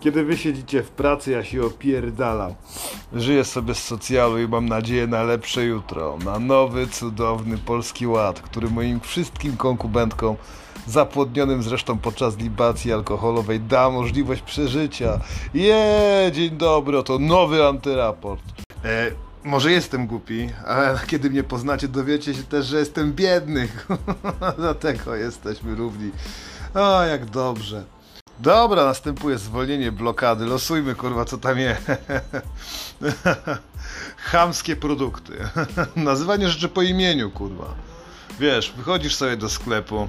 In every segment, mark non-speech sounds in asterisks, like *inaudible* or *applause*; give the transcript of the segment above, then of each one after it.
Kiedy wy siedzicie w pracy, ja się opierdalam. Żyję sobie z socjalu i mam nadzieję na lepsze jutro. Na nowy, cudowny Polski Ład, który moim wszystkim konkubentkom, zapłodnionym zresztą podczas libacji alkoholowej, da możliwość przeżycia. Je, dzień dobry, oto nowy antyraport. E, może jestem głupi, ale kiedy mnie poznacie, dowiecie się też, że jestem biedny. *laughs* Dlatego jesteśmy równi. O, jak dobrze. Dobra, następuje zwolnienie blokady. Losujmy, kurwa, co tam jest. *laughs* Chamskie produkty. *laughs* Nazywanie rzeczy po imieniu, kurwa. Wiesz, wychodzisz sobie do sklepu,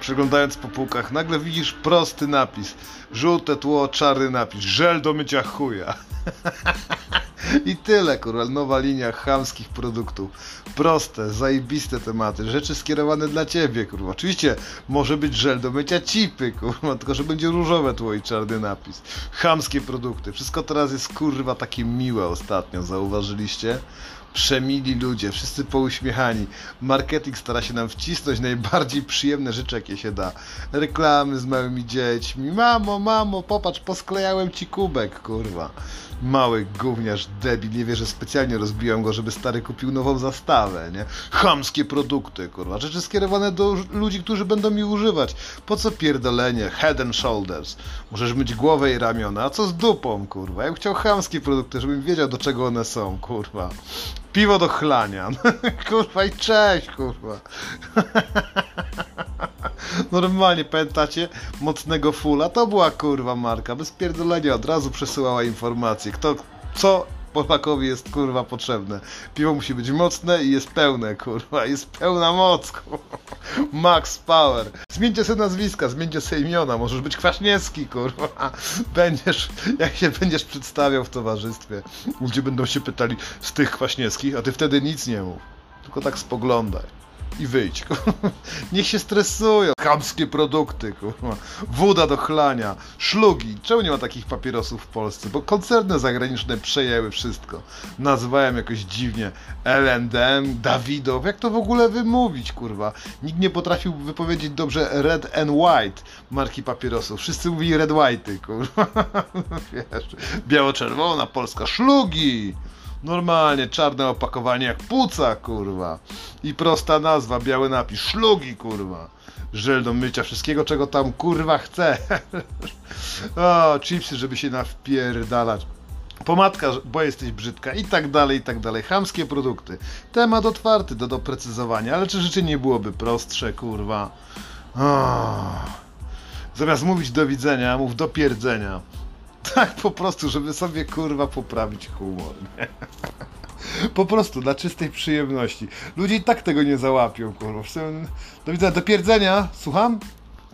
przeglądając po półkach, nagle widzisz prosty napis. Żółte tło, czarny napis. Żel do mycia chuja. *laughs* *laughs* I tyle, kurwa, nowa linia chamskich produktów. Proste, zajebiste tematy, rzeczy skierowane dla ciebie, kurwa. Oczywiście może być żel do mycia cipy, kurwa, tylko że będzie różowe tło i czarny napis. Chamskie produkty. Wszystko teraz jest, kurwa, takie miłe ostatnio, zauważyliście? Przemili ludzie, wszyscy pouśmiechani. Marketing stara się nam wcisnąć najbardziej przyjemne rzeczy, jakie się da. Reklamy z małymi dziećmi. Mamo, mamo, popatrz, posklejałem ci kubek, kurwa. Mały gówniarz, debil, nie wie, że specjalnie rozbiłem go, żeby stary kupił nową zastawę, nie? Chamskie produkty, kurwa. Rzeczy skierowane do ludzi, którzy będą mi używać. Po co pierdolenie? Head and shoulders. Możesz myć głowę i ramiona. A co z dupą, kurwa? Ja bym chciał chamskie produkty, żebym wiedział, do czego one są, kurwa. Piwo do chlania. *laughs* kurwa i cześć, kurwa. *laughs* Normalnie, pamiętacie? Mocnego fula. To była kurwa marka. Bez pierdolenia od razu przesyłała informacje. Kto, co Polakowi jest kurwa potrzebne. Piwo musi być mocne i jest pełne, kurwa. Jest pełna moc, kurwa. Max Power. Zmieńcie sobie nazwiska, zmieńcie sobie imiona. Możesz być Kwaśniewski, kurwa. Będziesz, jak się będziesz przedstawiał w towarzystwie. Ludzie będą się pytali z tych Kwaśniewskich, a ty wtedy nic nie mów. Tylko tak spoglądaj i wyjdź. *laughs* Niech się stresują. Chamskie produkty, kurwa. Woda do chlania, szlugi. Czemu nie ma takich papierosów w Polsce? Bo koncerny zagraniczne przejęły wszystko. Nazywałem jakoś dziwnie L&M, Dawidow. Jak to w ogóle wymówić, kurwa? Nikt nie potrafił wypowiedzieć dobrze Red and White marki papierosów. Wszyscy mówili Red White, kurwa. *laughs* Wiesz, biało-czerwona, polska, szlugi. Normalnie, czarne opakowanie jak puca, kurwa. I prosta nazwa, biały napis, szlugi, kurwa. Żel do mycia wszystkiego, czego tam, kurwa, chce. *laughs* o, chipsy, żeby się nawpierdalać. Pomadka, bo jesteś brzydka i tak dalej, i tak dalej. Chamskie produkty. Temat otwarty do doprecyzowania, ale czy życie nie byłoby prostsze, kurwa? O. Zamiast mówić do widzenia, mów do pierdzenia. Tak po prostu, żeby sobie kurwa poprawić humor. Nie? Po prostu, dla czystej przyjemności. Ludzie i tak tego nie załapią, kurwa. Do widzenia, do pierdzenia, słucham?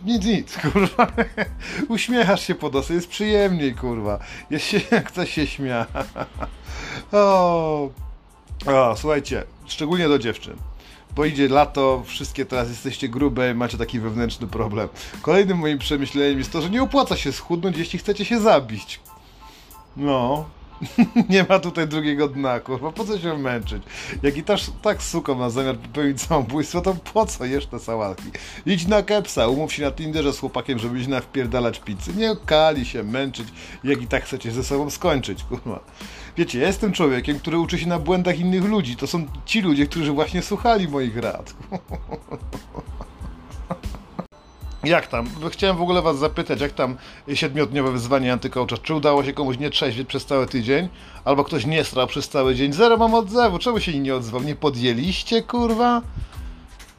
Nic, nic, kurwa. *laughs* Uśmiechasz się po dosy, jest przyjemniej, kurwa. Jest się, *laughs* chce się śmiać. *laughs* O, o, słuchajcie, szczególnie do dziewczyn bo idzie lato, wszystkie teraz jesteście grube, macie taki wewnętrzny problem. Kolejnym moim przemyśleniem jest to, że nie opłaca się schudnąć, jeśli chcecie się zabić. No, *laughs* nie ma tutaj drugiego dna, kurwa, po co się męczyć? Jak i tak, tak suko ma zamiar popełnić samobójstwo, to po co jesz te sałatki? Idź na kepsa, umów się na Tinderze z chłopakiem, żeby iść na wpierdalać pizzy. Nie kali się męczyć, jak i tak chcecie ze sobą skończyć, kurwa. Wiecie, ja jestem człowiekiem, który uczy się na błędach innych ludzi. To są ci ludzie, którzy właśnie słuchali moich rad. *laughs* Jak tam? Chciałem w ogóle was zapytać, jak tam siedmiodniowe wyzwanie antykołcza? Czy udało się komuś nie trzeźwieć przez cały tydzień? Albo ktoś nie strał przez cały dzień? Zero mam odzewu. Czemu się nie odzwał? Nie podjęliście, kurwa?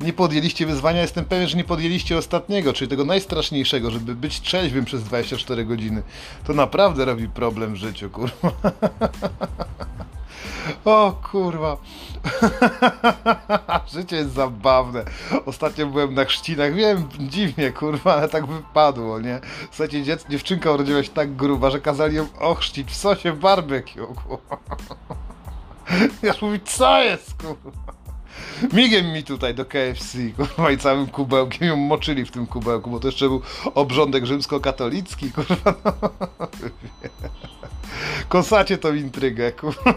Nie podjęliście wyzwania? Jestem pewien, że nie podjęliście ostatniego, czyli tego najstraszniejszego, żeby być trzeźwym przez 24 godziny. To naprawdę robi problem w życiu, kurwa. *laughs* O kurwa. *laughs* Życie jest zabawne. Ostatnio byłem na chrzcinach. Wiem, dziwnie, kurwa, ale tak wypadło, nie? Słuchajcie, dziec, dziewczynka urodziła się tak gruba, że kazali ją ochrzcić w sosie barbecue, kurwa. *laughs* Ja mówię, co jest, kurwa? Migiem mi tutaj do KFC, kurwa, i całym kubełkiem ją moczyli w tym kubełku, bo to jeszcze był obrządek rzymskokatolicki, kurwa. No. Kosacie tą intrygę, kurwa.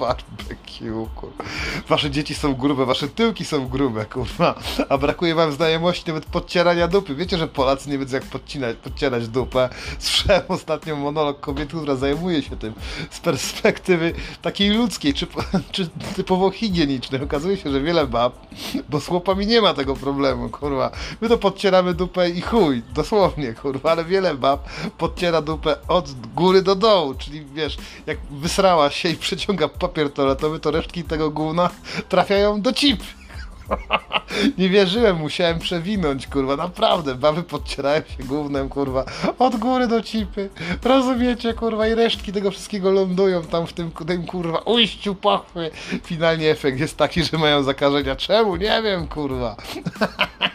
Barbecue, kurwa. Wasze dzieci są grube, wasze tyłki są grube, kurwa. A brakuje wam znajomości nawet podcierania dupy. Wiecie, że Polacy nie wiedzą jak podcinać, podcierać dupę. Słyszałem ostatnio monolog kobiety, która zajmuje się tym z perspektywy takiej ludzkiej, czy, czy typowo higienicznej. Okazuje się, że wiele bab, bo z chłopami nie ma tego problemu, kurwa. My to podcieramy dupę i chuj, dosłownie, kurwa, ale wiele bab podciera dupę od góry do dołu, czyli wiesz, jak wysrała się i przeciąga papier toaletowy, to resztki tego gówna trafiają do cip. *laughs* Nie wierzyłem, musiałem przewinąć, kurwa, naprawdę, baby podcierałem się gównem, kurwa, od góry do cipy, rozumiecie, kurwa, i resztki tego wszystkiego lądują tam w tym, tym kurwa, ujściu pochwy. Finalnie efekt jest taki, że mają zakażenia. Czemu? Nie wiem, kurwa. *laughs*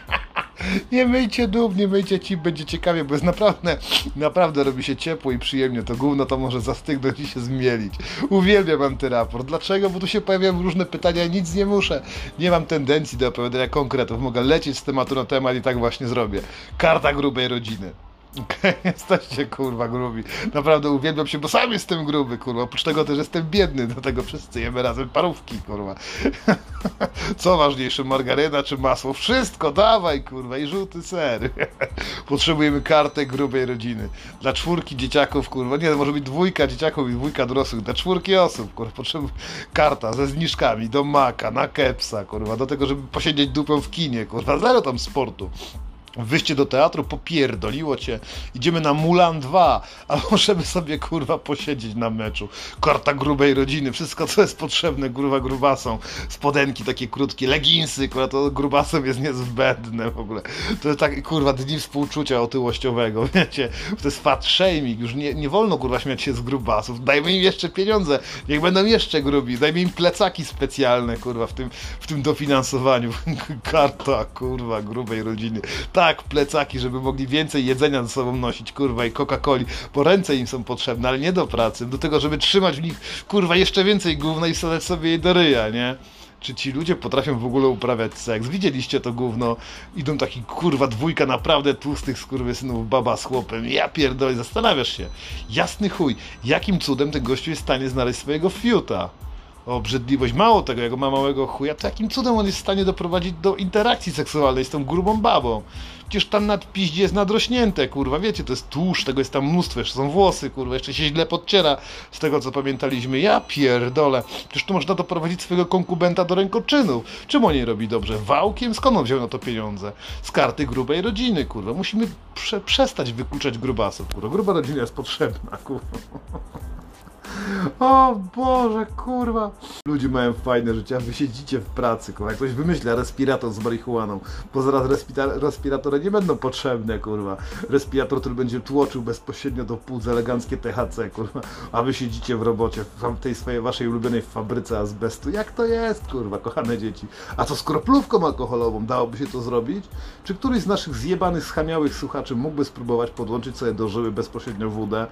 Nie myjcie dób, nie myjcie ci, będzie ciekawie, bo jest naprawdę, naprawdę robi się ciepło i przyjemnie. To gówno to może zastygnąć i się zmielić. Uwielbiam antyraport. Dlaczego? Bo tu się pojawiają różne pytania, nic nie muszę. Nie mam tendencji do opowiadania konkretów. Mogę lecieć z tematu na temat i tak właśnie zrobię. Karta grubej rodziny. *laughs* Jesteście kurwa grubi. Naprawdę uwielbiam się, bo sam jestem gruby, kurwa. Oprócz tego też jestem biedny, do tego wszyscy jemy razem parówki, kurwa. *laughs* Co ważniejsze, margaryna czy masło? Wszystko, dawaj, kurwa, i żółty ser. *laughs* Potrzebujemy kartę grubej rodziny. Dla czwórki dzieciaków, kurwa, nie, może być dwójka dzieciaków i dwójka dorosłych. Dla czwórki osób, kurwa, potrzebujemy karta ze zniżkami do maka, na kepsa, kurwa, do tego, żeby posiedzieć dupę w kinie, kurwa, zero tam sportu. Wyjście do teatru, popierdoliło cię. Idziemy na Mulan 2, a możemy sobie kurwa posiedzieć na meczu. Karta grubej rodziny, wszystko co jest potrzebne, gruba grubasom. Spodenki takie krótkie, leginsy, kurwa to grubasem jest niezbędne w ogóle. To jest tak kurwa dni współczucia otyłościowego, *laughs* wiecie. To jest fat shaming, już nie, nie wolno kurwa śmiać się z grubasów. Dajmy im jeszcze pieniądze, niech będą jeszcze grubi. Dajmy im plecaki specjalne kurwa w tym, w tym dofinansowaniu. *laughs* Karta kurwa grubej rodziny tak, plecaki, żeby mogli więcej jedzenia ze sobą nosić, kurwa, i Coca-Coli, bo ręce im są potrzebne, ale nie do pracy, do tego, żeby trzymać w nich, kurwa, jeszcze więcej gówna i wsadzać sobie je do ryja, nie? Czy ci ludzie potrafią w ogóle uprawiać seks? Widzieliście to gówno? Idą taki kurwa dwójka naprawdę tłustych skurwysynów, baba z chłopem. Ja pierdolę, zastanawiasz się. Jasny chuj, jakim cudem ten gościu jest w stanie znaleźć swojego fiuta? Obrzydliwość. Mało tego, jak ma małego chuja, to jakim cudem on jest w stanie doprowadzić do interakcji seksualnej z tą grubą babą? Przecież tam nad piździe jest nadrośnięte, kurwa, wiecie, to jest tłuszcz, tego jest tam mnóstwo, jeszcze są włosy, kurwa, jeszcze się źle podciera z tego, co pamiętaliśmy. Ja pierdolę, przecież tu można doprowadzić swojego konkubenta do rękoczynów. Czym on nie robi dobrze? Wałkiem? Skąd on wziął na to pieniądze? Z karty grubej rodziny, kurwa. Musimy prze przestać wykluczać grubasów, kurwa. Gruba rodzina jest potrzebna, kurwa. O Boże, kurwa. Ludzie mają fajne życie, a wy siedzicie w pracy, kurwa. Jak ktoś wymyśla respirator z marihuaną, bo zaraz respiratory nie będą potrzebne, kurwa. Respirator, który będzie tłoczył bezpośrednio do płuc eleganckie THC, kurwa. A wy siedzicie w robocie, w tej swojej, waszej ulubionej fabryce azbestu. Jak to jest, kurwa, kochane dzieci? A co z kroplówką alkoholową? Dałoby się to zrobić? Czy któryś z naszych zjebanych, schamiałych słuchaczy mógłby spróbować podłączyć sobie do żyły bezpośrednio wódę?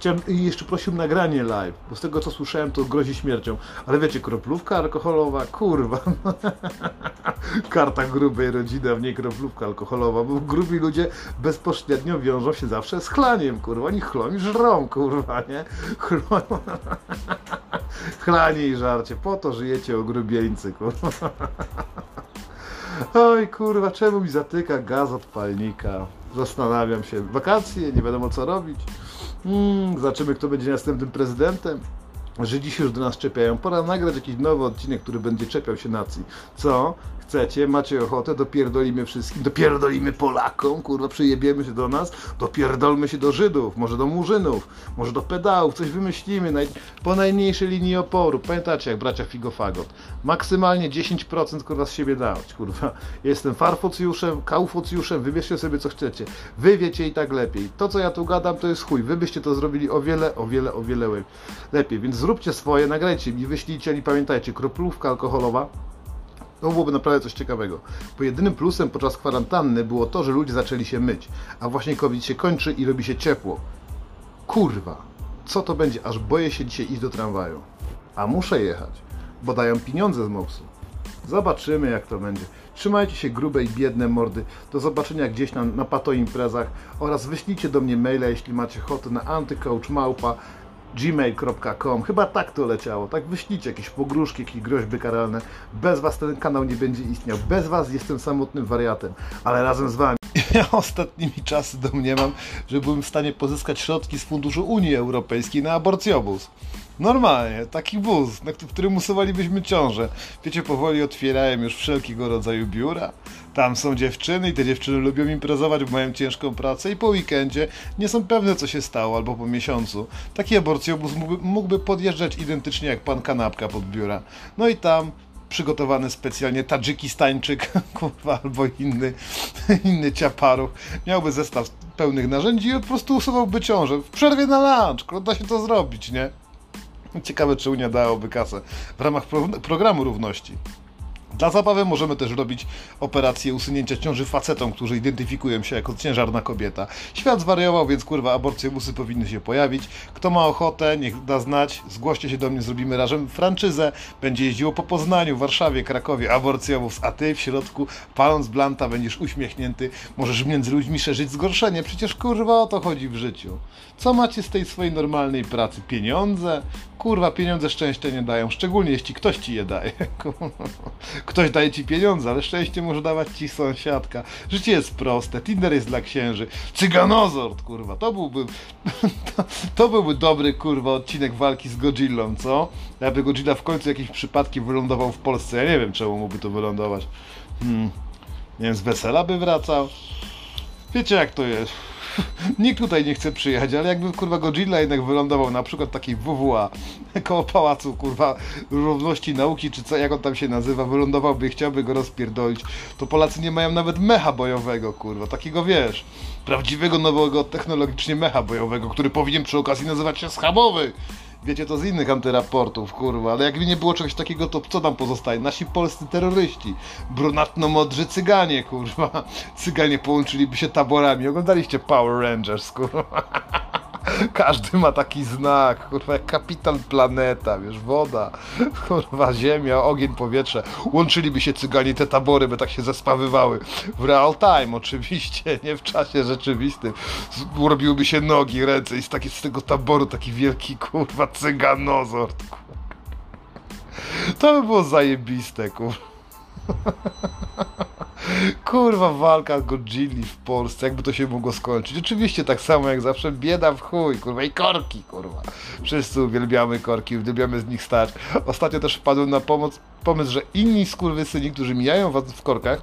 Chciałem i jeszcze prosił nagranie live, bo z tego co słyszałem to grozi śmiercią. Ale wiecie, kroplówka alkoholowa, kurwa. *laughs* Karta grubej rodziny, a w niej kroplówka alkoholowa, bo grubi ludzie bezpośrednio wiążą się zawsze z chlaniem, kurwa. Oni chlą i żrą, kurwa, nie? *laughs* Chlanie i żarcie, po to żyjecie ogrubieńcy, kurwa. *laughs* Oj kurwa, czemu mi zatyka gaz od palnika? Zastanawiam się. Wakacje, nie wiadomo co robić. Hmm, zobaczymy, kto będzie następnym prezydentem. Żydzi się już do nas czepiają. Pora nagrać jakiś nowy odcinek, który będzie czepiał się nacji. Co? Chcecie, macie ochotę, dopierdolimy wszystkim, dopierdolimy Polakom, kurwa, przyjebiemy się do nas, dopierdolmy się do Żydów, może do Murzynów, może do pedałów, coś wymyślimy naj, po najmniejszej linii oporu. Pamiętacie, jak bracia Figofagot? Maksymalnie 10% kurwa z siebie dać, kurwa. Jestem farfocjuszem, kaufocjuszem, wybierzcie sobie co chcecie. Wy wiecie i tak lepiej. To, co ja tu gadam, to jest chuj. Wy byście to zrobili o wiele, o wiele, o wiele lepiej. Więc zróbcie swoje, nagrajcie mi, wyślijcie i pamiętajcie, kroplówka alkoholowa to byłoby naprawdę coś ciekawego. Bo jedynym plusem podczas kwarantanny było to, że ludzie zaczęli się myć, a właśnie COVID się kończy i robi się ciepło. Kurwa, co to będzie, aż boję się dzisiaj iść do tramwaju. A muszę jechać, bo dają pieniądze z MOPS-u. Zobaczymy jak to będzie. Trzymajcie się grube i biedne mordy. Do zobaczenia gdzieś na, na pato imprezach oraz wyślijcie do mnie maila, jeśli macie ochotę na antycoachmałpa gmail.com. Chyba tak to leciało. Tak wyślijcie jakieś pogróżki, jakieś groźby karalne. Bez was ten kanał nie będzie istniał. Bez was jestem samotnym wariatem, ale razem z wami. Ja *laughs* ostatnimi czasy domniemam, że byłem w stanie pozyskać środki z funduszu Unii Europejskiej na aborcjobus. Normalnie, taki wóz, w którym usuwalibyśmy ciążę. Wiecie, powoli otwierałem już wszelkiego rodzaju biura. Tam są dziewczyny i te dziewczyny lubią imprezować, bo mają ciężką pracę i po weekendzie nie są pewne, co się stało, albo po miesiącu. Taki aborcjobus mógłby, mógłby podjeżdżać identycznie jak pan kanapka pod biura. No i tam przygotowany specjalnie Tadżykistańczyk, *laughs* kurwa, albo inny, *laughs* inny ciaparuch, miałby zestaw pełnych narzędzi i po prostu usuwałby ciążę. W przerwie na lunch, da się to zrobić, nie? Ciekawe, czy Unia dałaby kasę w ramach pro programu równości. Dla zabawy możemy też robić operację usunięcia ciąży facetom, którzy identyfikują się jako ciężarna kobieta. Świat zwariował, więc kurwa aborcjobusy powinny się pojawić. Kto ma ochotę, niech da znać. Zgłoście się do mnie, zrobimy razem franczyzę. Będzie jeździło po Poznaniu, Warszawie, Krakowie aborcjobus, a ty w środku paląc blanta będziesz uśmiechnięty. Możesz między ludźmi szerzyć zgorszenie. Przecież kurwa o to chodzi w życiu. Co macie z tej swojej normalnej pracy? Pieniądze? Kurwa, pieniądze szczęścia nie dają, szczególnie jeśli ktoś ci je daje. *laughs* Ktoś daje ci pieniądze, ale szczęście może dawać ci sąsiadka. Życie jest proste, Tinder jest dla księży. Cyganozord, kurwa, to byłby to, *laughs* to byłby dobry, kurwa, odcinek walki z Godzillą, co? Jakby Godzilla w końcu jakimś przypadkiem wylądował w Polsce, ja nie wiem czemu mógłby to wylądować. Hmm. Nie wiem, z wesela by wracał. Wiecie jak to jest. *laughs* Nikt tutaj nie chce przyjechać, ale jakby kurwa Godzilla jednak wylądował na przykład takiej WWA *laughs* koło pałacu kurwa równości nauki, czy co jak on tam się nazywa, wylądowałby i chciałby go rozpierdolić, to Polacy nie mają nawet mecha bojowego kurwa, takiego wiesz, prawdziwego nowego technologicznie mecha bojowego, który powinien przy okazji nazywać się schabowy. Wiecie to z innych antyraportów, kurwa, ale jakby nie było czegoś takiego, to co nam pozostaje? Nasi polscy terroryści, brunatno-modrzy cyganie, kurwa. *laughs* Cyganie połączyliby się taborami. Oglądaliście Power Rangers, kurwa. *laughs* Każdy ma taki znak, kurwa, jak kapitan planeta, wiesz, woda, *laughs* kurwa, ziemia, ogień, powietrze. Łączyliby się cygani te tabory, by tak się zespawywały. W real time oczywiście, *laughs* nie w czasie rzeczywistym. Robiłyby się nogi, ręce i z, taki, z tego taboru taki wielki, kurwa, cyganozord. To by było zajebiste, kurwa. Kurwa, walka Godzilli w Polsce, jakby to się mogło skończyć. Oczywiście tak samo jak zawsze, bieda w chuj, kurwa, i korki, kurwa. Wszyscy uwielbiamy korki, uwielbiamy z nich stać. Ostatnio też wpadłem na pomoc, pomysł, że inni skurwysyni, którzy mijają was w korkach,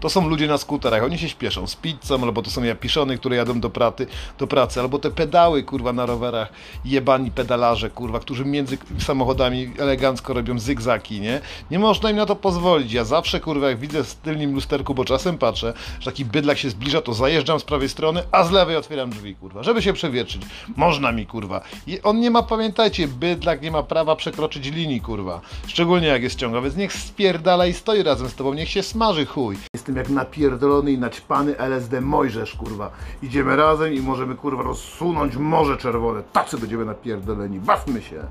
to są ludzie na skuterach, oni się śpieszą z pizzą, albo to są japiszony, które jadą do, praty, do pracy, albo te pedały, kurwa, na rowerach, jebani pedalarze, kurwa, którzy między samochodami elegancko robią zygzaki, nie? Nie można im na to pozwolić. Ja zawsze, kurwa, jak widzę w tylnym lusterku, bo czasem patrzę, że taki bydlak się zbliża, to zajeżdżam z prawej strony, a z lewej otwieram drzwi, kurwa, żeby się przewietrzyć. Można mi, kurwa. I on nie ma, pamiętajcie, bydlak nie ma prawa przekroczyć linii, kurwa. Szczególnie jak jest ciąga, więc niech spierdala i stoi razem z tobą, niech się smaży chuj. Jestem jak napierdolony i naćpany LSD Mojżesz, kurwa. Idziemy razem i możemy, kurwa, rozsunąć Morze Czerwone. Tacy będziemy napierdoleni. Bawmy się.